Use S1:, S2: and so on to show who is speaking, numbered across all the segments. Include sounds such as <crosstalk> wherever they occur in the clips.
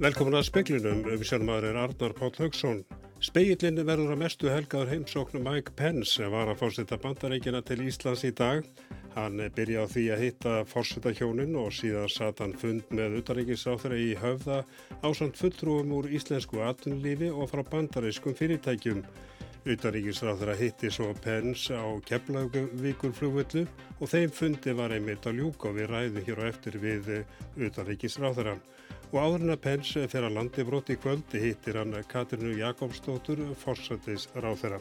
S1: Velkomin að speklinum, umsjónumæður er Arnar Páll Haugsson. Speillinni verður að mestu helgaður heimsóknum Mike Pence sem var að fórseta bandareikina til Íslands í dag. Hann byrja á því að hitta fórseta hjónin og síðan satt hann fund með utaríkisráþara í höfða ásand fulltrúum úr íslensku atvinnlífi og frá bandarískum fyrirtækjum. Utaríkisráþara hitti svo Pence á Keflavíkur flugvöldu og þeim fundi var einmitt að ljúka og við ræðum hér á eftir við utaríkisráþara. Og áðurinn að Pence fer að landi broti í kvöldi hittir hann Katrinu Jakobsdóttur, forsættis ráð þeirra.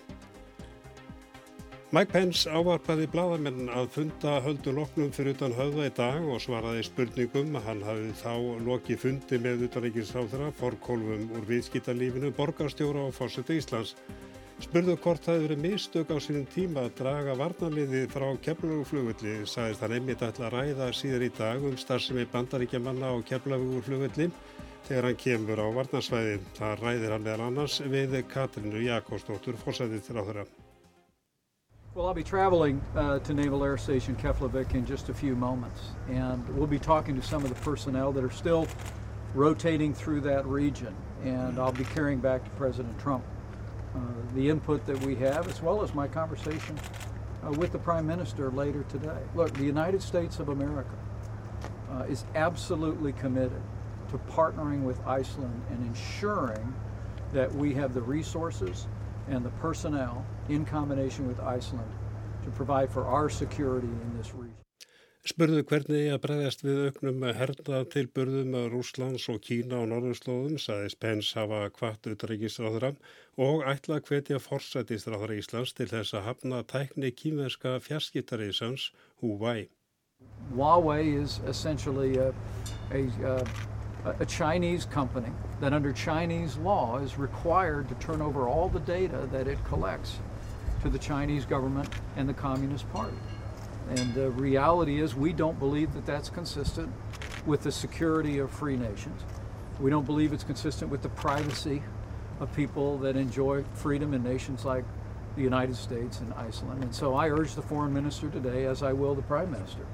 S1: Mike Pence ávarpaði bladamenn að funda höldu loknum fyrir utan höfða í dag og svaraði spurningum. Hann hafði þá lokið fundi með utanrikiðsráð þeirra, forkólfum úr viðskiptarlífinu, borgarstjóra og forsætti Íslands. Spurðu hvort það hefur verið mistök á sínum tíma að draga varnarliði frá keflaguflugulli, sagðist hann einmitt ætla að ræða síður í dag um starfsemi bandaríkjamanna á keflaguflugulli þegar hann kemur á varnarsvæði. Það ræðir hann meðal annars við Katrinu Jakobsdóttur, fórsætið til á þeirra.
S2: Well, I'll be traveling uh, to Naval Air Station Keflavik in just a few moments, and we'll be talking to some of the personnel that are still rotating through that region, and I'll be carrying back to President Trump the input that we have, as well as my conversation uh, with the Prime Minister later today. Look, the United States of America uh, is absolutely committed to partnering with Iceland and ensuring that we have the resources and the personnel in combination with Iceland to provide for our security in this region.
S1: Spurðu hvernig ég að bregðast við auknum herna tilburðum Rúslands og Kína og Norðurslóðum, saðist Pence hafa kvart utryggisráðra og ætla að hvetja forsætistráðra Íslands til þess að hafna tækni kýmverska fjarskiptarísans Huawei.
S2: Huawei is essentially a, a, a, a Chinese company that under Chinese law is required to turn over all the data that it collects to the Chinese government and the Communist Party. And the reality is, we don't believe that that's consistent with the security of free nations. We don't believe it's consistent with the privacy of people that enjoy freedom in nations like the United States and Iceland. And so I urge the foreign minister today, as I will the prime minister,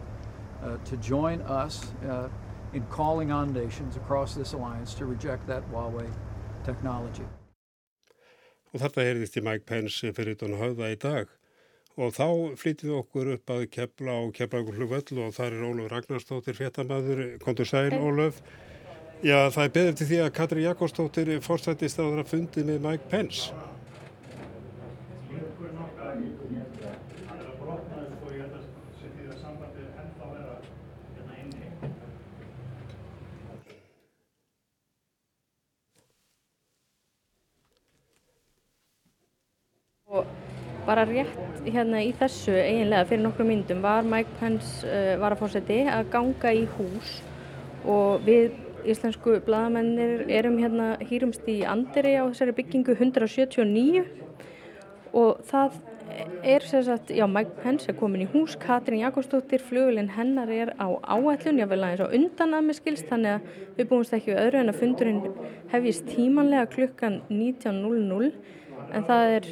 S2: uh, to join us uh, in calling on nations across this alliance to reject that Huawei technology.
S1: Og þetta heyrðist í Mike Pence fyrir tónu höfða í dag. Og þá flyttum við okkur upp að kepla og keflaugurflugvöll og þar er Óluf Ragnarstóttir fjettamæður, kontur sæl Óluf Já, það er beður til því að Katri Jakobsdóttir fórstættist að það fundi með Mike Pence.
S3: Og bara rétt hérna í þessu eiginlega fyrir nokkru myndum var Mike Pence uh, varafósetti að ganga í hús og við íslensku bladamennir erum hérna hýrumst í Anderi á þessari byggingu 179 og það er sérsagt, já Mike Pence er komin í hús, Katrín Jakobsdóttir flugulinn hennar er á áætlun ég vil aðeins á undan að með skilst þannig að við búumst ekki við öðru en að fundurinn hefjist tímanlega klukkan 19.00 en það er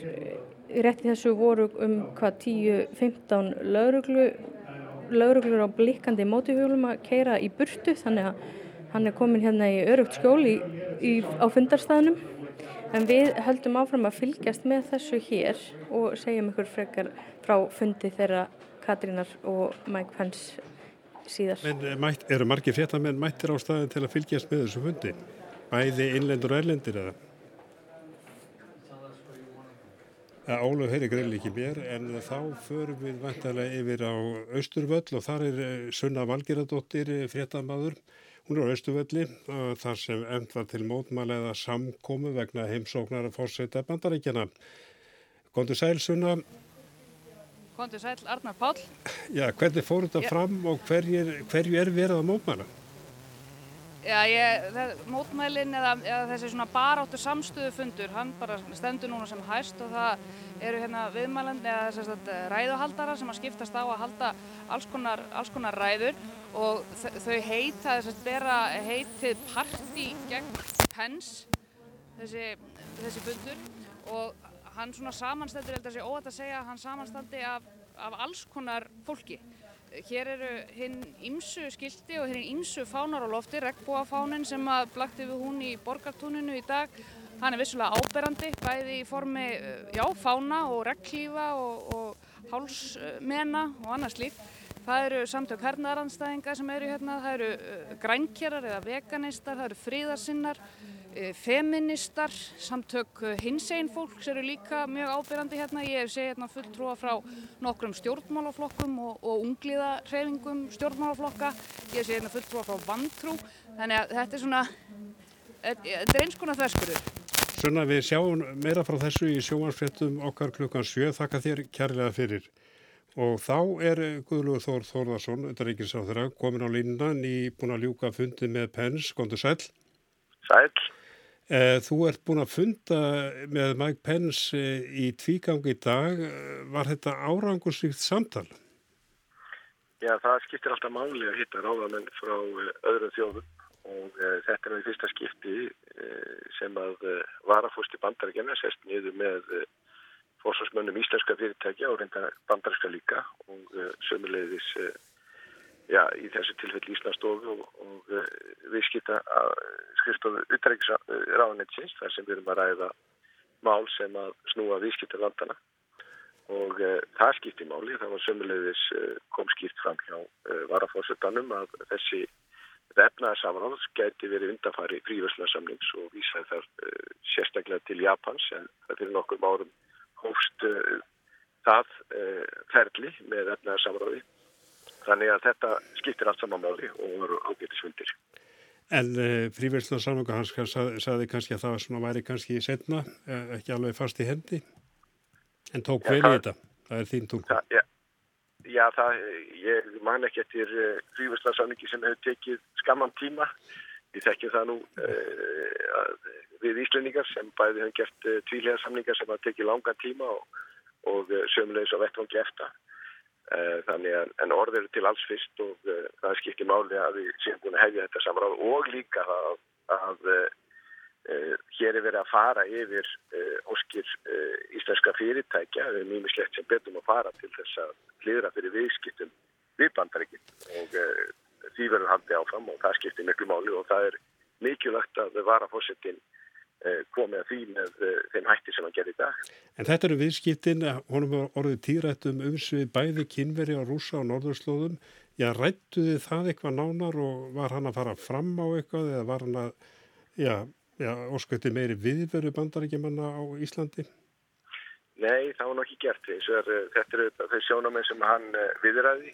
S3: rétt í þessu voru um hvað 10-15 lauruglu lauruglur á blikkandi mótihjólum að keira í burtu þannig að hann er komin hérna í örugt skjól í, í, á fundarstaðnum en við höldum áfram að fylgjast með þessu hér og segjum ykkur frekar frá fundi þeirra Katrínar og Mike Pence síðar.
S1: En mætt, eru margir fréttamenn mættir á staðin til að fylgjast með þessu fundi? Bæði innlendur og erlendir eða? Ólaf heyri greið ekki mér en þá förum við vantarlega yfir á Östurvöll og þar er Sunna Valgeradóttir fréttamaður. Hún er á Östurvölli þar sem endvar til mótmælega samkomi vegna heimsóknar að fórsveita bandaríkjana. Kondur sæl Sunna.
S4: Kondur sæl Arnar Pál.
S1: Já, hvernig fór þetta fram og hverju er verið að mótmæla?
S4: Já, ég, það, mótmælin eða, eða þessi svona baráttu samstöðufundur, hann bara stendur núna sem hæst og það eru hérna viðmælandi eða sagt, ræðuhaldara sem að skiptast á að halda alls konar, alls konar ræður og þau heita, þess að bera heitið parti gegn Pence, þessi, þessi fundur og hann svona samanstendur, ég held að það sé óætt að segja hann samanstandi af, af alls konar fólki. Hér eru hinn ímsu skildi og hinn ímsu fánar á lofti, regnbúafánin sem að blakti við hún í borgartúninu í dag. Hann er vissulega áberandi, bæði í formi já, fána og regnklífa og, og hálsmena og annars líkt. Það eru samtök hernaðaranstæðinga sem eru hérna, það eru uh, grænkjarar eða veganistar, það eru fríðarsinnar, feministar, samtök uh, hinsegin fólks eru líka mjög ábyrjandi hérna. Ég hef segið hérna fulltrúa frá nokkrum stjórnmálaflokkum og, og ungliðarrefingum stjórnmálaflokka. Ég hef segið hérna fulltrúa frá vantrú. Þannig að þetta er svona, þetta er eins konar þverskurður.
S1: Svona við sjáum meira frá þessu í sjóansfrettum okkar klukkan 7. Þakka þér kærlega fyrir. Og þá er Guðlugur Þór Þórðarsson, undaríkilsáþurra, komin á línuna, nýbúin að ljúka fundi með Pens, kontur Sæl.
S5: Sæl.
S1: Eh, þú ert búin að funda með Mike Pence eh, í tvígangi í dag. Var þetta árangursvíkt samtal?
S5: Já, það skiptir alltaf máli að hitta ráðamenn frá eh, öðrum þjóðum og uh, þetta er náðu fyrsta skipti uh, sem að uh, varafústi bandarækjana sest niður með fórsvarsmönnum íslenska fyrirtækja og reynda bandarinska líka og sömulegðis já, í þessu tilfelli Íslandsstofu og, og uh, viðskipta skrifstofu utrækisráðanetsins þar sem við erum að ræða mál sem að snúa viðskipta landana og það skipti máli, það var sömulegðis kom skipt fram hjá varafórsetanum að þessi vefnaðarsamráðs gæti verið undanfari fríverslunarsamlings og vísaði þar sérstaklega til Japans en það fyrir nokkur árum hófst það ferli með efnaðarsamráði. Þannig að þetta skiptir allt saman máli og voru ágætisfundir.
S1: En uh, fríverðslanarsamlanga hans saði kannski að það svona væri kannski í setna, ekki alveg fast í hendi, en tók vel í þetta. Það er þín tólku.
S5: Já, já það, ég man ekki eftir fríverðslanarsamlingi sem hefur tekið skamman tíma. Ég þekki það nú við Íslendingar sem bæði hefði gert uh, tvílega samlingar sem hafa tekið langan tíma og, og uh, sömulegis á vettvangi eftir. Uh, þannig að en orðir eru til alls fyrst og það skiptir máli að við séum búin að hefja þetta samráð og líka að, að hér er verið að fara yfir óskir íslenska fyrirtækja, við erum slett sem betum að fara til þess að hlýðra fyrir viðskiptum við bandarækinn og því verður haldið áfram og það skiptir miklu máli og það er mikilvægt að varafórsettin Eh, komið að því með eh, þeim hætti sem hann gerði í dag.
S1: En þetta eru viðskiptin, honum var orðið týrætt um umsvið bæði kynveri á rúsa og norðurslóðum. Já, rættuði það eitthvað nánar og var hann að fara fram á eitthvað eða var hann að, já, já ósköldi meiri viðveru bandarækjumanna á Íslandi?
S5: Nei, það var nokkið gert því. Er, þetta eru þau sjónamenn sem hann viðræði,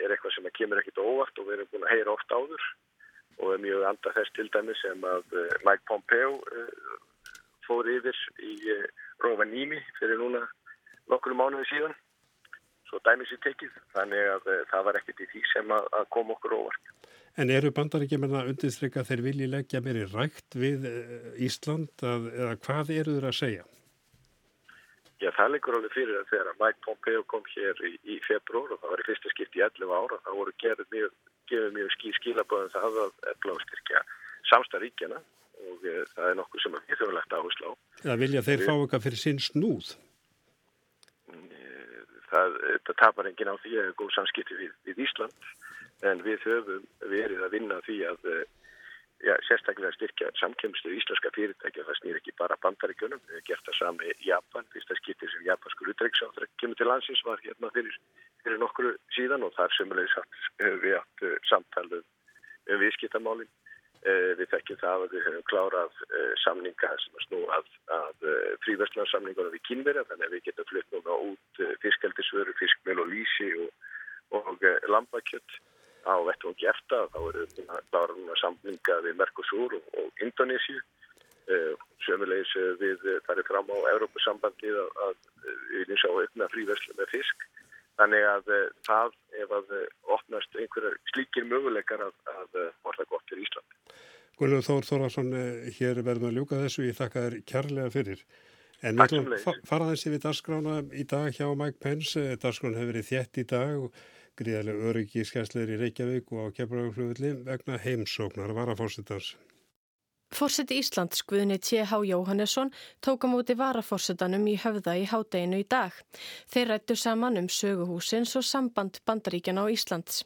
S5: er eitthvað sem kemur ekkit óvart og við erum búin að heyra oft áður og er mjög andað þess til dæmi sem að eh, Mike Pompeo eh, fór yfir í eh, Rovaniemi fyrir núna nokkru mánuði síðan svo dæmis í tekið þannig að það var ekkert í því sem að, að kom okkur óvart.
S1: En eru bandaríkjumenn að undirstryka þeir vilji leggja meiri rægt við Ísland að, eða hvað eru þeir að segja?
S5: Já, það leikur alveg fyrir að þegar Mike Pompeo kom hér í, í februar og það var í fyrsta skipt í 11 ára, það voru gerð mjög gefur mjög skýr skilaböðum það að efla og styrkja samstarríkjana og e, það er nokkuð sem við þurfum lagt áherslu á.
S1: Það vilja þeir fá eitthvað fyrir sinn snúð?
S5: Eh, það, það tapar engin á því að það er góð samskipti við, við Ísland en við höfum verið að vinna því að eh, já, sérstaklega styrkja samkemstu íslenska fyrirtæki og það snýr ekki bara bandaríkjunum, við hefum gert það sami í Japan, fyrsta skipti sem japanskur útræksáður kemur til landsins var hérna fyrir fyrir nokkru síðan og þar semulegis hefur við hatt uh, samtalið um viðskiptamálinn. Uh, við þekkjum það að við höfum klárað uh, samninga sem að snú að, að fríverðslanarsamningunum við kynverja þannig að við getum flutt núna út fiskaldisvöru, fiskmjöl og lísi og, og lambakjött á vettungi eftir. Þá erum við klára núna samninga við Mercosur og, og Indonésiu. Sömulegis við farum fram á Európusambandið að, að við viljum sjá aukna fríverðsla með fisk Þannig að uh, það, ef að uh, opnast einhverjar slíkir möguleikar að, að uh, það gott fyrir Íslandi.
S1: Guðlur Þór Þórvarsson, hér verðum að ljúka þessu, ég þakka þér kærlega fyrir. En við ætlum að fara þessi við dagskrána í dag hjá Mike Pence. Dagskrána hefur verið þjætt í dag og gríðarlega öryggi skæsleir í Reykjavík og á Keflavík vegna heimsóknar varafórstitans.
S6: Fórseti Íslands Guðni T.H. Jóhannesson tók á móti varaforsetanum í höfða í hádeginu í dag. Þeir rættu saman um söguhúsins og samband bandaríkjana á Íslands.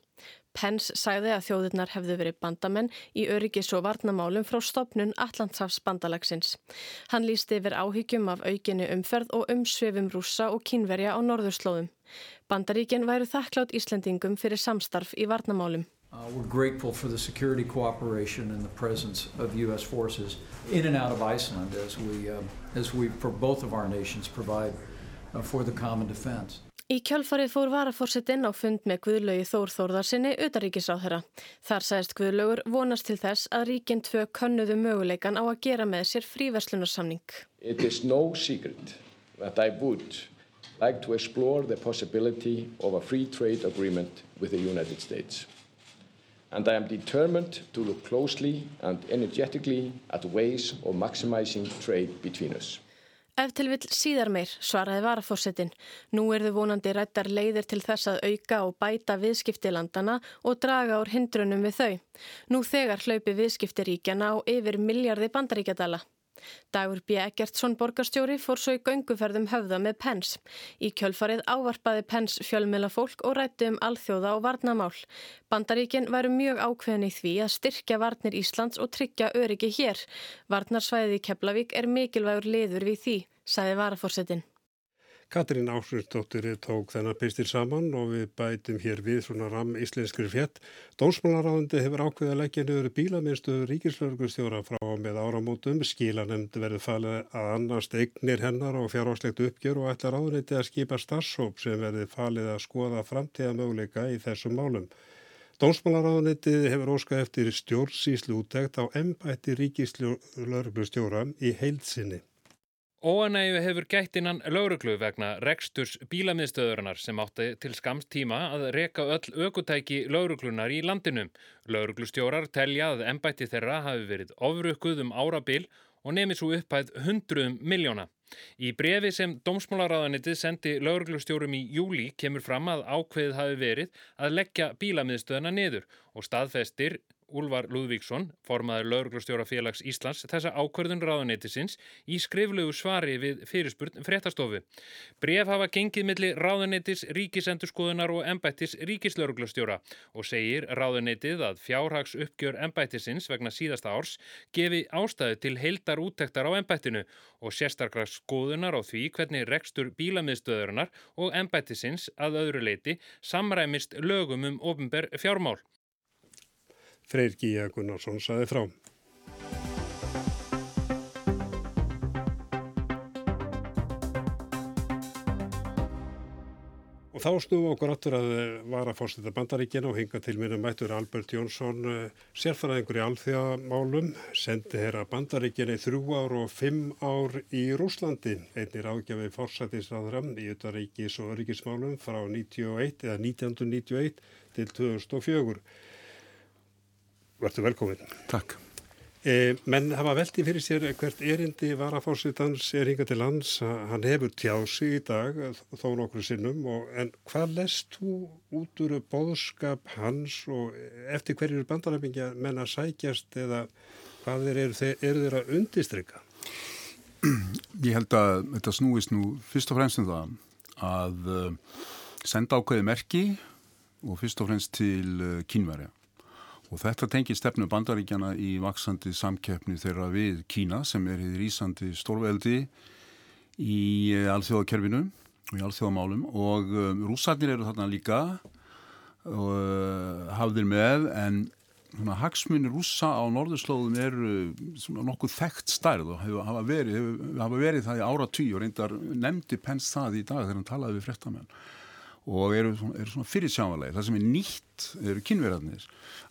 S6: Pence sagði að þjóðurnar hefðu verið bandamenn í öryggis og varnamálum frá stopnun Allandsafs bandalagsins. Hann lísti yfir áhyggjum af aukinni umferð og umsvefum rúsa og kínverja á norðurslóðum. Bandaríkinn væru þakklátt Íslendingum fyrir samstarf í varnamálum.
S2: Uh, we're grateful for the security cooperation and the presence of U.S. forces in and out of Iceland as we, uh, as we for both of our nations, provide uh, for the common defense.
S6: Í kjálfarið fór varaforsetinn á fund með Guðlaugi Þór Þórðarsinni utaríkisáþara. Þar sæðist Guðlaugur vonast til þess að ríkinn tvö könnuðu möguleikan á að gera með sér fríverslunarsamning.
S7: It is no secret that I would like to explore the possibility of a free trade agreement with the United States and I am determined to look closely and energetically at ways of maximizing trade between us.
S6: Ef til vill síðar meir, svaraði varafórsetin. Nú er þau vonandi rættar leiðir til þess að auka og bæta viðskiptilandana og draga úr hindrunum við þau. Nú þegar hlaupi viðskiptiríkjana á yfir miljardi bandaríkjadala. Dagur B. Eggertsson borgarstjóri fór svo í gönguferðum höfða með Pens. Í kjölfarið ávarpaði Pens fjölmjöla fólk og rætti um alþjóða og varnamál. Bandaríkin væru mjög ákveðin í því að styrkja varnir Íslands og tryggja öryggi hér. Varnarsvæðið í Keflavík er mikilvægur liður við því, sagði varafórsetin.
S1: Katrín Áslunsdóttir tók þennan pistil saman og við bætum hér við svona ram íslenskri fjett. Dónsmálaráðandi hefur ákveðið að leggja niður bílaminnstu ríkislörgustjóra frá með áramótum. Skilanemnd verður falið að annast eignir hennar og fjárháslegt uppgjör og ætlar áðurneiti að skipa starfsóp sem verður falið að skoða framtíða möguleika í þessum málum. Dónsmálaráðanitið hefur óskað eftir stjórnsýslu úttækt á embætti ríkislörgustjóra í heilsinni.
S8: Óanægu hefur gætt innan lauruglu vegna reksturs bílamiðstöðurinnar sem átti til skamst tíma að reka öll aukutæki lauruglunar í landinu. Lauruglustjórar telja að ennbætti þeirra hafi verið ofrukkuð um árabil og nefnir svo upphæð hundruðum miljóna. Í brefi sem Dómsmálaráðanitið sendi lauruglustjórum í júli kemur fram að ákveðið hafi verið að leggja bílamiðstöðuna niður og staðfestir Úlvar Lúðvíksson, formaður lauruglustjóra félags Íslands, þessa ákverðun ráðuneytisins í skriflegu svari við fyrirspurn fréttastofu. Bref hafa gengið millir ráðuneytis, ríkisendurskoðunar og embættis ríkislauruglustjóra og segir ráðuneytið að fjárhags uppgjör embættisins vegna síðasta árs gefi ástæðu til heildar úttektar á embættinu og sérstakra skoðunar á því hvernig rekstur bílamiðstöðurinnar og embættisins að öðru leiti samræmist lögum um ofnber fjármál.
S1: Freyr Gíja Gunnarsson saði frá. Og þá snúum okkur áttur að vara fórstættar bandaríkina og hinga til minna mættur Albert Jónsson, sérfæraðingur í alþjóðamálum, sendi að bandaríkina í þrjú ár og fimm ár í Rúslandi, einnig ágjafi fórsættisraðram í Utaríkis og öryggismálum frá 1991 eða 1991 til 2004. Verður velkomin.
S9: Takk.
S1: E, menn hafa veldi fyrir sér hvert erindi varafórsitans er hinga til lands. Hann hefur tjási í dag þó nokkru sinnum. Og, en hvað lest þú út úr bóðskap hans og eftir hverjur bandaræfingja menn að sækjast eða hvað er, er, er þeir að undistrykka?
S9: Ég held að þetta snúist nú fyrst og fremst um það að senda ákveði merki og fyrst og fremst til kínverja. Og þetta tengir stefnu bandaríkjana í vaksandi samkeppni þeirra við Kína sem er í rýsandi stórveldi í alþjóðakerfinu og í alþjóðamálum. Og um, rússarnir eru þarna líka og uh, hafðir með en svona, hagsmunir rússa á norðurslóðum eru nokkuð þekkt stærð og hafa verið, hafa verið það í ára tí og reyndar nefndi Pence það í dag þegar hann talaði við frettamenn og eru, eru svona fyrirsjámanlega. Það sem er nýtt eru kynverjarnir.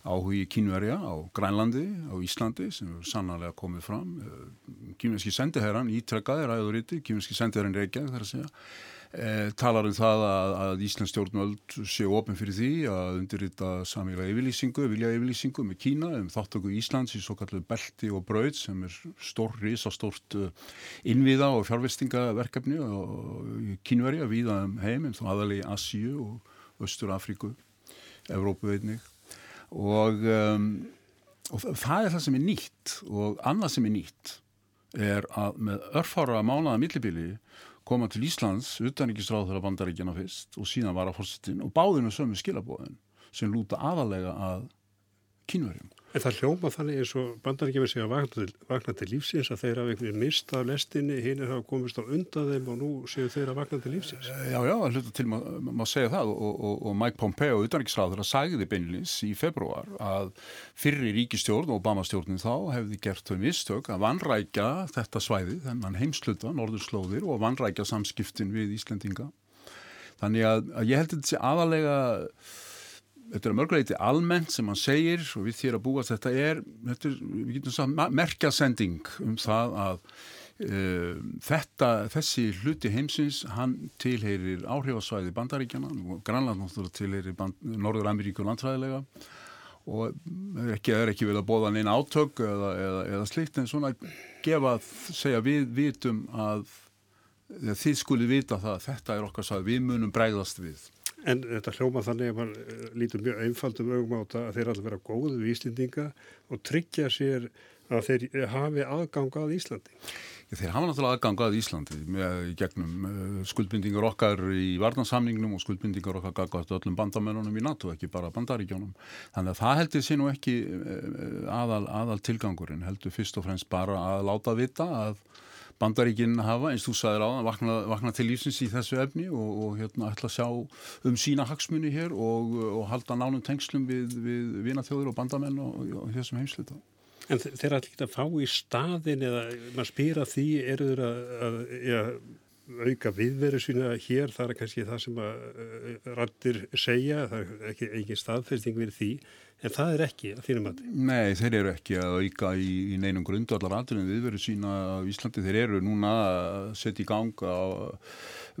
S9: Áhugi kynverja á Grænlandi, á Íslandi sem eru sannarlega komið fram. Kynverski sendiherran ítrekkaði ræðuríti, kynverski sendiherran Reykjavík þar að segja E, talar um það að, að Íslands stjórnvöld séu ofin fyrir því að undirrita samíla yfirlýsingu, vilja yfirlýsingu með Kína um þáttöku Íslands í svo kallu belti og brauð sem er stór, risa stórt innviða og fjárvestingaverkefni og kínverja viða um heim en þá aðalegi Asíu og Östur Afríku, Evrópu einnig. Og um, og það er það sem er nýtt og annað sem er nýtt er að með örfára mánaða millibili koma til Íslands utanrikisráð þegar bandaríkjana fyrst og síðan var að fórsettin og báðinu sömu skilabóðin sem lúta aðalega að kynverjum.
S1: En það hljóma þannig eins og bandaríkjumir segja til, vakna til lífsins að þeir hafa einhvern veginn mistað lestinni, hinn er hafa komist á undan þeim og nú séu þeir að vakna til lífsins.
S9: Já, já, hluta til maður má segja það og, og, og Mike Pompeo, utanriksráður, sagði beinlins í februar að fyrri ríkistjórn og Obama-stjórnin þá hefði gert þau mistök að vanrækja þetta svæði, þennan heimsluta, norðurslóðir og vanrækja samskiptin við Íslendinga. Þannig að, að ég held að þetta sé aðalega þetta er mörguleiti almennt sem hann segir og við þér að búa þetta er, þetta er við getum sagt, merkjasending um það að uh, þetta, þessi hluti heimsins, hann tilheyrir áhrifasvæði bandaríkjana og Granland náttúrulega tilheyrir band, Norður Ameríku landfræðilega og það er ekki, ekki vel að bóða neina átök eða, eða, eða slikt en svona gefa, segja við vitum að þið skulle vita það að þetta er okkar svæði, við munum bregðast við
S1: En þetta hljóma þannig að mann eh, lítur mjög einfaldum augum á þetta að þeir allir vera góðu við Íslendinga og tryggja sér að þeir hafi aðgang að Íslandi.
S9: Þeir hafa náttúrulega aðgang að Íslandi með gegnum eh, skuldbindingar okkar í varnansamningnum og skuldbindingar okkar gagast öllum bandamennunum í NATO, ekki bara bandaríkjónum. Þannig að það heldur sér nú ekki eh, aðal, aðal tilgangurinn, heldur fyrst og fremst bara að láta vita að bandaríkinn hafa, eins þú sagðir á það, vakna, vakna til lífsins í þessu efni og, og hérna ætla að sjá um sína hagsmunni hér og, og halda nánum tengslum við, við vinaþjóður og bandamenn og, og þessum heimsluta.
S1: En þeir ætla ekki að fá í staðin eða maður spýra því eru þeir að, að ja, auka viðveru sína hér, það er kannski það sem að uh, rættir segja, það er ekki, ekki staðfesting við því En það er ekki að þínum að?
S9: Nei, þeir eru ekki að auka í, í neinum grundu allar aðrunum viðveru sína á Íslandi. Þeir eru núna að setja í gang á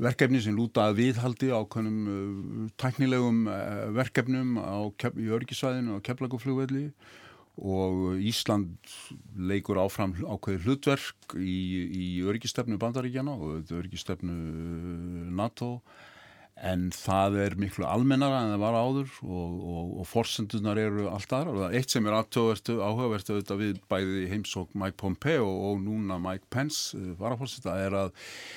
S9: verkefni sem lúta að viðhaldi á konum uh, tæknilegum uh, verkefnum á, í örgisvæðinu á Keflagoflugvelli og Ísland leikur áfram ákveði hlutverk í, í örgistefnu bandaríkjana og örgistefnu NATO. og en það er miklu almennara en það var áður og, og, og forsendunar eru allt aðra og það er eitt sem er áhugavert auðvitað við bæði heimsók Mike Pompeo og núna Mike Pence uh, varaforsetta er að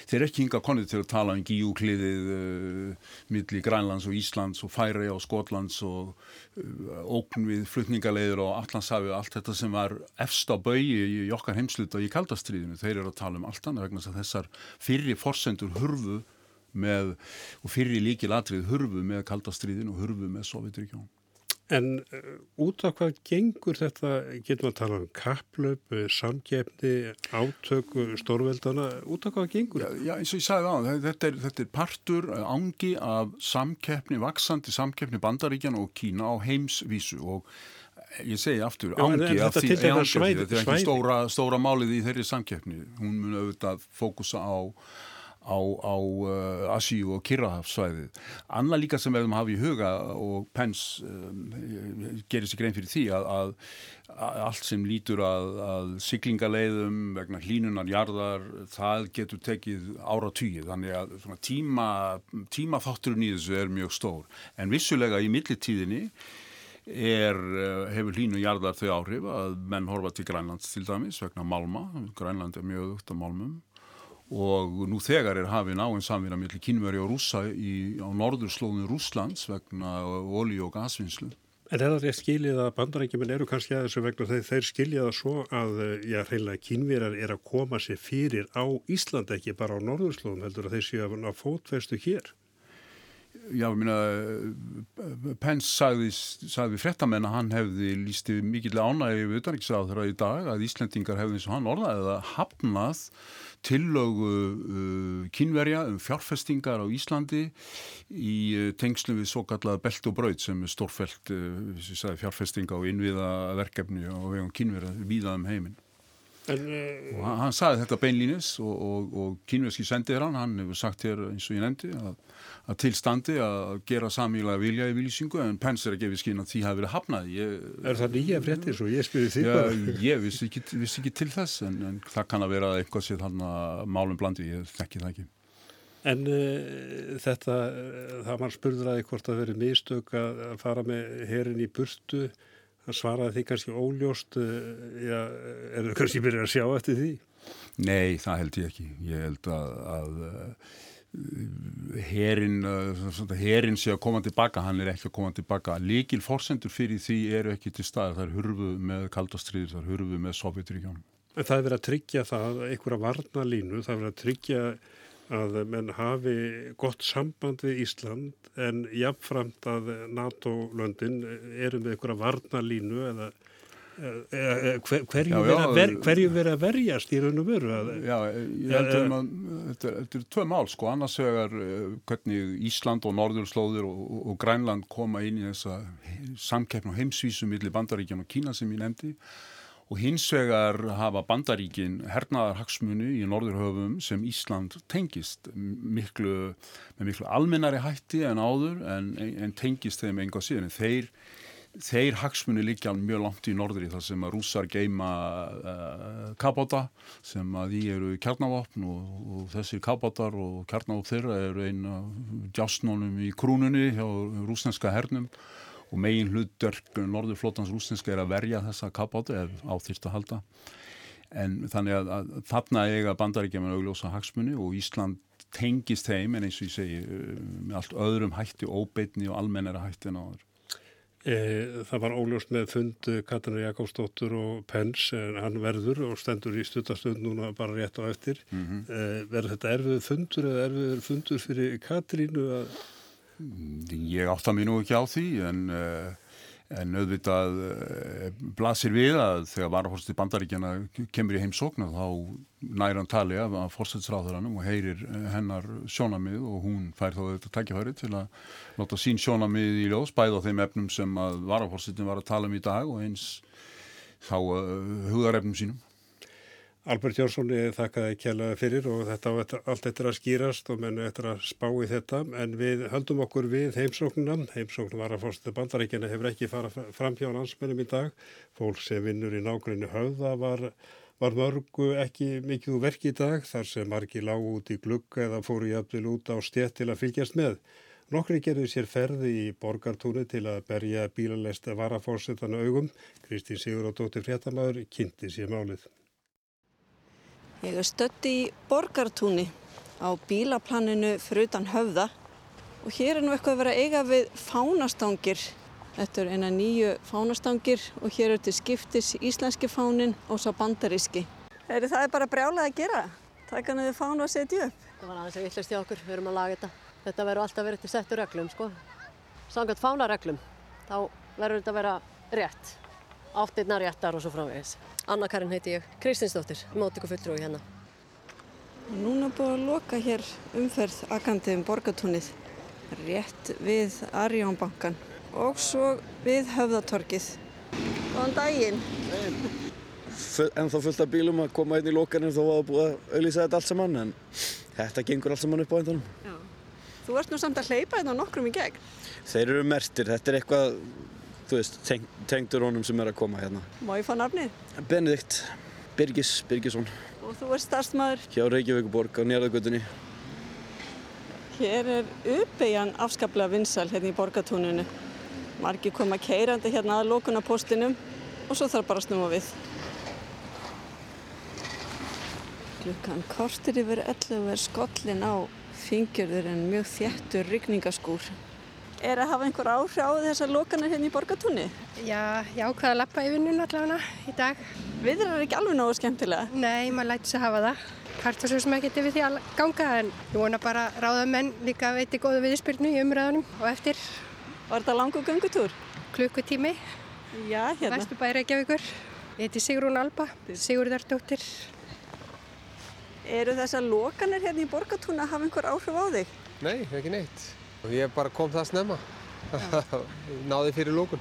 S9: þeir ekki hinga konið til að tala um gíúkliðið uh, milli Grænlands og Íslands og Færi og Skotlands og uh, ókn við flutningaleiður og allansafi allt þetta sem var efst á baui í okkar heimsluta í kaldastriðinu þeir eru að tala um allt annað vegna þessar fyrir forsendur hurfu með, og fyrir líkil atrið hurfu með kaldastriðin og hurfu með Sovjetríkjón.
S1: En uh, út af hvað gengur þetta, getur maður að tala um kaplöp, uh, samgefni, átöku, stórveldana, út af hvað gengur
S9: þetta? Já, já, eins og ég sagði á, þetta er, þetta er partur, ángi af samkeppni, vaksandi samkeppni bandaríkjan og Kína á heimsvísu og ég segi aftur, ángi af því, þetta er ekki stóra, stóra málið í þeirri samkeppni, hún mun auðvitað fókusa á á, á uh, Asíu og Kirrahafsvæðið. Anna líka sem við hefum hafið í huga og Pence um, gerir sér grein fyrir því að, að, að allt sem lítur að, að siglingaleiðum vegna hlínunar jarðar, það getur tekið ára tíu. Þannig að tíma, tímaþátturinn í þessu er mjög stór. En vissulega í millitíðinni Er, hefur hlínu jarðar þau áhrif að menn horfa til Grænlands til dæmis vegna Malma, Grænland er mjög aukt af Malmum og nú þegar er hafið náinn samvinna millir kynveri og rúsa í, á norðurslóðinu Rúslands vegna olí- og gasvinnslu.
S1: En er það rétt skiljið að bandarækjuminn eru kannski að þessu vegna þeir, þeir skilja það svo að já, hreinlega kynverar er að koma sér fyrir á Ísland ekki bara á norðurslóðum heldur að þeir séu að fótvestu hér?
S9: Já, ég minna, Pence sagði, sagði frettamenn að hann hefði lísti mikill ánægi við utanriksráður í dag að Íslendingar hefði eins og hann orðaði að hafnað tillögu uh, kynverja um fjárfestingar á Íslandi í uh, tengslu við svo kallað belt og braud sem er stórfælt uh, fjárfestinga og innviða verkefni og vegum kynverja viðað um heiminn. En, og hann, hann sagði þetta beinlínis og, og, og kynverski sendir hann, hann hefur sagt hér eins og ég nefndi að að tilstandi að gera samílega vilja í viljusyngu en Pence er að gefa skinn að því hafi verið hafnað. Ég,
S1: er það nýja fréttir svo ég spyrir því?
S9: Já, ég vissi ekki, vissi ekki til þess en, en það kann að vera eitthvað sér hann að málum blandi, ég þekki það ekki.
S1: En uh, þetta, uh, það mann spurður að hvort að verið mistök að fara með herin í burtu svaraði því kannski óljóst, já, er það kannski byrjað að sjá eftir því?
S9: Nei, það held ég ekki. Ég held að, að herin, herin sé að koma tilbaka, hann er ekki að koma tilbaka. Líkil fórsendur fyrir því eru ekki til stað. Það er hurfu með kaldastriðir, það er hurfu með Sovjetríkjónum.
S1: En það er verið að tryggja það, einhverja varnalínu, það er verið að tryggja að menn hafi gott samband við Ísland en jáfnframt að NATO-löndin eru með einhverja varnalínu eða hver, hverju verið ver, að verjast í raun og veru?
S9: Já, ég heldur að þetta er tvö mál sko, annars vegar hvernig Ísland og Norðurslóðir og, og, Grænland koma inn í þessa samkeppn og heimsvísu millir Bandaríkjan og Kína sem ég nefndi og hins vegar hafa bandaríkin hernaðarhagsmunu í norðurhöfum sem Ísland tengist miklu, með miklu almennari hætti en áður en, en tengist þeim enga síðan. Þeir, þeir hagsmunu líka mjög langt í norðri þar sem að rússar geima uh, kabáta sem að því eru kjarnavapn og, og þessir kabátar og kjarnavapn þeirra eru eina djásnónum í krúnunni hjá rúsneska hernum og megin hlutdörk Norðurflótans rústinska er að verja þessa kapátu ef áþýrst að halda en þannig að, að þarna eiga bandaríkja með augljósa hagsmunni og Ísland tengist þeim en eins og ég segi uh, með allt öðrum hætti, óbeitni og almennera hætti en áður.
S1: E, það var óljóst með fund Katana Jakobsdóttur og Pence en hann verður og stendur í stutastund núna bara rétt á eftir. Mm -hmm. verður þetta erfið fundur eða erfið fundur fyrir Katrínu að
S9: Ég átta mér nú ekki á því en, eh, en auðvitað eh, blasir við að þegar varahorsti bandaríkjana kemur í heimsóknu þá næra hann tali af fórstæðsráðuranum og heyrir eh, hennar sjónamið og hún fær þá þetta takkifæri til að láta sín sjónamið í ljós bæða á þeim efnum sem að varahorstitin var að tala um í dag og eins þá hugarefnum sínum.
S1: Albert Jónsson þakkaði kjælaði fyrir og þetta allt eftir að skýrast og mennu eftir að spá í þetta en við höldum okkur við heimsóknuna. Heimsóknum var að fórstu bandarækjana hefur ekki farað fram hjá landsmennum í dag. Fólk sem vinnur í nákvæmni höfða var, var mörgu ekki mikið verk í dag þar sem margi lág út í glugga eða fóru jafnvel út á stjett til að fylgjast með. Nokkri gerðu sér ferði í borgartúni til að berja bílalesta varafórsetana augum. Kristín Sigur og Dóttir Fréttamaður kynnti sér málið.
S10: Ég er stötti í Borgartúni á bílaplaninu fyrir utan höfða og hér er nú eitthvað að vera eiga við fánastangir. Þetta er eina nýju fánastangir og hér er til skiptis íslenski fánin og svo bandaríski. Er það bara brjálað að gera? Takk að þið fánu að setja upp.
S11: Það var aðeins að villast í okkur, við erum að laga þetta. Þetta verður alltaf verið til settur reglum sko. Sangat fánareglum, þá verður þetta að vera rétt. Áttirna réttar og svo framvegis. Anna Karin heiti ég, Kristinsdóttir, mótíku fulltrúi hérna.
S10: Núna búið að loka hér umferð akandi um borgatúnið, rétt við Arjónbankan og svo við Höfðatorkið. Góðan daginn!
S12: En þá fullt af bílum að koma inn í lokaninn þó að það búið að auðvisa þetta allt saman en þetta gengur allt saman upp á eindanum.
S10: Þú ert nú samt að hleypa þetta hérna nokkrum í gegn.
S12: Þeir eru mertir, þetta er eitthvað þú veist, teng, tengdur honum sem er að koma hérna.
S10: Má ég fá nafnið?
S12: Benedikt Birgis Birgisson.
S10: Og þú ert starfsmæður?
S12: Hjá Reykjavíkuborg á Nýjarðagötunni.
S10: Hér er uppeyjan afskaplega vinsal hérna í borgatúninu. Margi koma keirandi hérna að lókunapostinum og svo þarf bara að snúa við. Klukkan kortir yfir 11 er skollin á fingjörður en mjög þjættur rigningaskúr er að hafa einhver áhrif á þessar lokanar hérna í borgatúni?
S13: Já, já, hvað að lappa í vinnun allavega í dag.
S10: Viðrar er ekki alveg náðu skemmtilega?
S13: Nei, maður læti að hafa það. Karta svo sem ekki við því að ganga en ég vona bara að ráða menn líka að veiti góðu viðspilnu í umræðunum og eftir.
S10: Var þetta langu gangutúr?
S13: Klukkutími.
S10: Já, hérna.
S13: Vesturbæri Reykjavíkur. Ég heiti Sigrún Alba, Sigurðardóttir.
S10: Eru þessar lokanir hérna í borgatúna að hafa einhver áhrif á þig?
S14: Nei, ekki neitt. Ég bara kom það snemma, <laughs> náði fyrir lókun.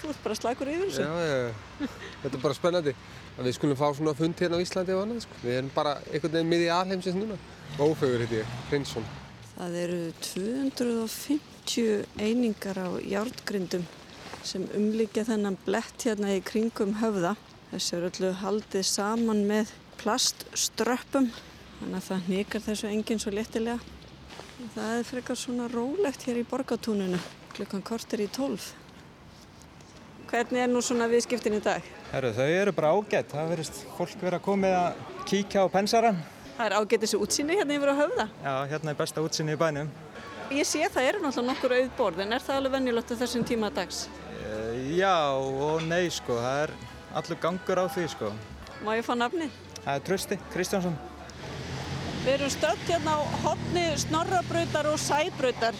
S10: Þú ert bara slagur yfir þessu?
S14: Já, já, þetta er bara spennandi. Við skulum fá svona fund hérna á Íslandi og annað, sko. Við erum bara einhvern veginn miði alheimsins núna. Ófegur heiti ég, Prinsson.
S10: Það eru 250 einingar á járngrindum sem umlíkja þennan blett hérna í kringum höfða. Þessi eru öllu haldið saman með plastströppum, þannig að það nýkar þessu enginn svo léttilega. Það er frekar svona rólegt hér í borgatúninu klukkan kortir í tólf. Hvernig er nú svona viðskiptin í dag?
S15: Herru, þau eru bara ágætt. Það verist fólk verið að koma að kíkja á pensaran.
S10: Það er ágætt þessu útsýni hérna yfir á höfða.
S15: Já, hérna er besta útsýni í bænum.
S10: Ég sé að það eru náttúrulega nokkur auðborð, en er það alveg venjulegt á þessum tíma dags?
S15: Uh, já og nei, sko. Það er allur gangur á því, sko.
S10: Má ég fá nafni?
S15: Það er Trösti Kristjánsson.
S10: Við erum stödd hérna á hotni Snorrabrautar og Sæbrautar.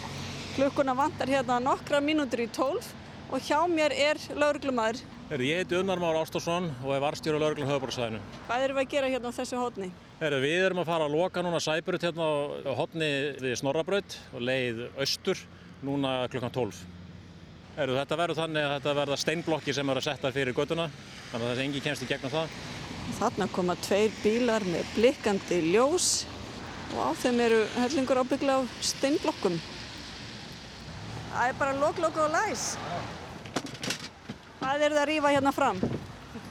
S10: Klukkuna vantar hérna nokkra mínútur í tólf og hjá mér er lauruglumæður.
S16: Ég heiti Unnar Már Ástásson og er varstjóru lauruglum höfuborgsæðinu.
S10: Hvað erum við að gera hérna á þessu?
S16: Heru, við erum að fara að loka núna Sæbraut hérna á hotni við Snorrabraut og leið austur núna klukkan 12. Heru, þetta verður þannig að þetta verða steinblokki sem eru að setja fyrir göttuna þannig að þessi engi kemst í gegnum það.
S10: Þarna koma tveir bílar með blikkandi ljós og á þeim eru hellingur ábyggla á steinblokkum. Það er bara lok, lok og læs. Hvað er það að rýfa hérna fram?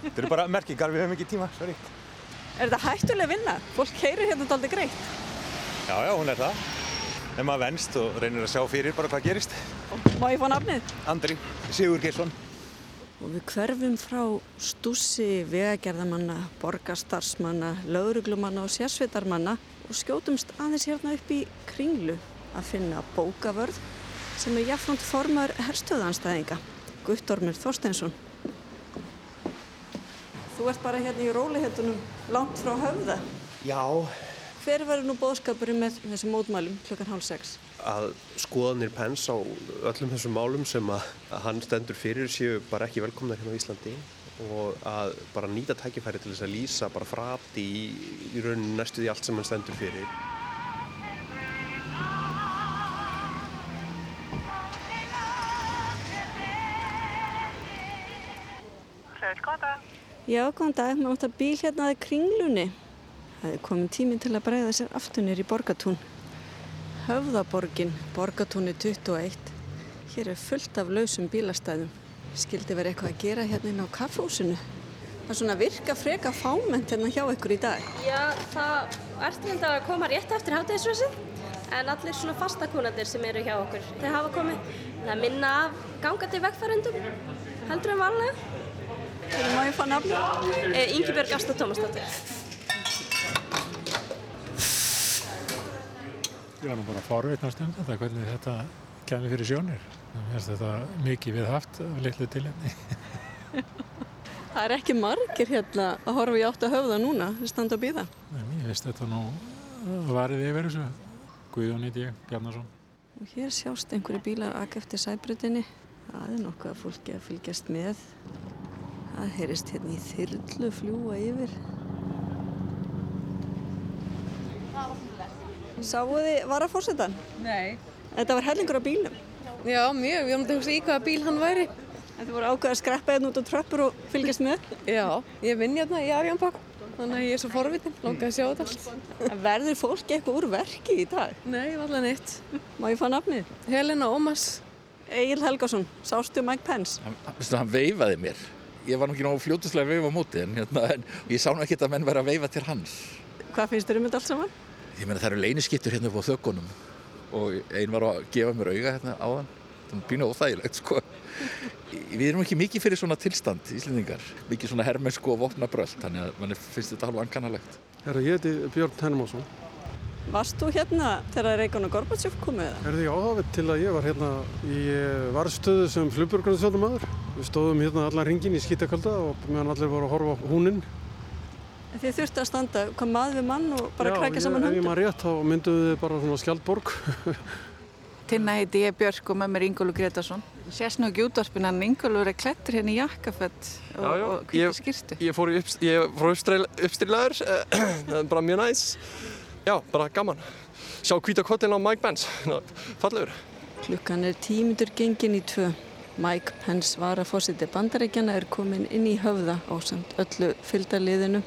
S15: Þetta eru bara merkingar, við höfum ekki tíma, sorry.
S10: Er þetta hættuleg vinna? Fólk keirir hérna aldrei greitt.
S15: Já, já, hún er það. En maður venst og reynir að sjá fyrir bara hvað gerist.
S10: Má ég fá nafnið?
S15: Andri, Sigur Geirsson.
S10: Og við hverfum frá stússi vegagerðamanna, borgarstarfsmanna, lauruglumanna og sérsveitarmanna og skjótumst aðeins hérna upp í kringlu að finna bókavörð sem er jafnframt formar herstöðanstæðinga, Guttormur Þorsteinsson. Þú ert bara hérna í rólihetunum langt frá höfða.
S17: Já.
S10: Hver verður nú bóðskapurinn með þessi mótmælum klukkan hálf sex?
S17: Að skoðanir pens á öllum þessum málum sem að, að hann stendur fyrir séu bara ekki velkomna hérna á Íslandi og að bara nýta tækifæri til þess að lýsa bara frati í, í rauninu næstu því allt sem hann stendur fyrir.
S10: Góðan dag. Já, góðan dag. Mér átt að bíl hérna að kringlunni. Það er komin tíminn til að breyða sér aftunir í Borgatún. Höfðaborgin, Borgatúni 21. Hér er fullt af lausum bílastæðum. Skildi verið eitthvað að gera hérna inn á kaffhúsinu. Það er svona virka freka fáment hérna hjá ykkur í dag.
S18: Já, það ertu myndið að koma rétt eftir hátæðisrösið. En allir svona fastakúnandir sem eru hjá okkur, þeir hafa komið. Það er minna af gangandi vegfærendum, heldur en vanlega.
S10: Þegar má ég fá nafn?
S18: E, Íngibjörg Ásta Tómasdóttir.
S19: Ég var nú bara forveitnast um þetta, hvernig þetta kemur fyrir sjónir. Mér finnst þetta mikið við haft af litlu tilenni. <laughs>
S10: Það er ekki margir hérna að horfa í átt að höfða núna, þið standa að býða.
S19: Mér finnst þetta nú varðið yfir þessu. Guðjón heiti ég, Bjarnarsson.
S10: Og hér sjást einhverju bílar akka eftir sæbrutinni. Það er nokkuð fólki að fylgjast með. Það heyrist hérna í þyrlu fljúa yfir. Sáu þið varafórsetan?
S20: Nei.
S10: Þetta var hellingur á bílum?
S20: Já, mjög. Við höfum að hugsa í hvaða bíl hann væri.
S10: En þið voru ákveð að skreppa hérna út á tröppur og fylgjast með?
S20: Já, ég vinn hérna í Arjónbakk. Þannig að ég er svo forvitin, langar að sjá þetta allt.
S10: En verður fólki eitthvað úr verki í dag?
S20: Nei, allar neitt.
S10: Má ég fá nafnið?
S20: Helena Ómas.
S10: Egil Helgason, sástu Mike Pence?
S21: Hann, hann veifaði mér. Ég var náðu fljótuslega að veifa mútið en hérna, en ég sá nú ekki að menn vera að veifa til hans.
S10: Hvað finnst þér um þetta allt saman?
S21: Ég meina það eru leyniskittur hérna upp á þökkunum og einn var að gefa mér auga hérna á hann. Það er býna óþægilegt sko. Við erum ekki mikið fyrir svona tilstand íslendingar. Mikið svona hermennsku og vopna bröld, þannig að mann finnst þetta alveg ankanalegt.
S22: Herra, ég heiti Björn Hennemásson.
S10: Varst þú hérna þegar Reykján og Gorbatsjóf komið?
S22: Er því áhafið til að ég var hérna í varðstöðu sem flugburgarnarsvöldumæður. Við stóðum hérna allar ringin í skítakölda og meðan allir voru að horfa á húninn.
S10: Þið þurftu að standa, kom maður við mann og bara krækja saman
S22: höndum? Já, ef ég maður rétt þá mynduðu þið bara svona skjaldborg. <laughs>
S23: Tinna heiti ég Björk og með mér Ingólu Gretarsson. Sérst nú ekki útvarpin en Ingólu er klettur hérna í jakkafett og, og hvita skýrstu.
S24: Ég fór, upp, ég fór uppstrilaður, <clears throat> það er bara mjög næs. Já, bara gaman. Sjá hvita kollin á Mike Pence, fallegur.
S10: Klukkan er tímundur gengin í tvö. Mike Pence var að fórsiti bandarækjana er komin inn í höfða á samt öllu fylgdarliðinu.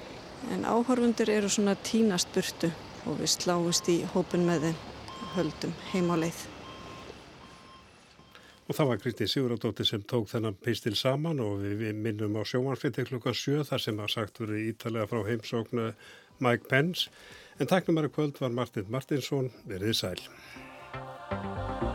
S10: En áhorfundur eru svona tínast burtu og við sláumst í hópin með þeim höldum heim á leið.
S1: Og það var Kristi Sigurðardóttir sem tók þennan pistil saman og við minnum á sjómanfriði klukkan 7 þar sem að sagt verið ítalega frá heimsóknu Mike Pence. En taknum að kvöld var Martin Martinsson, verið sæl.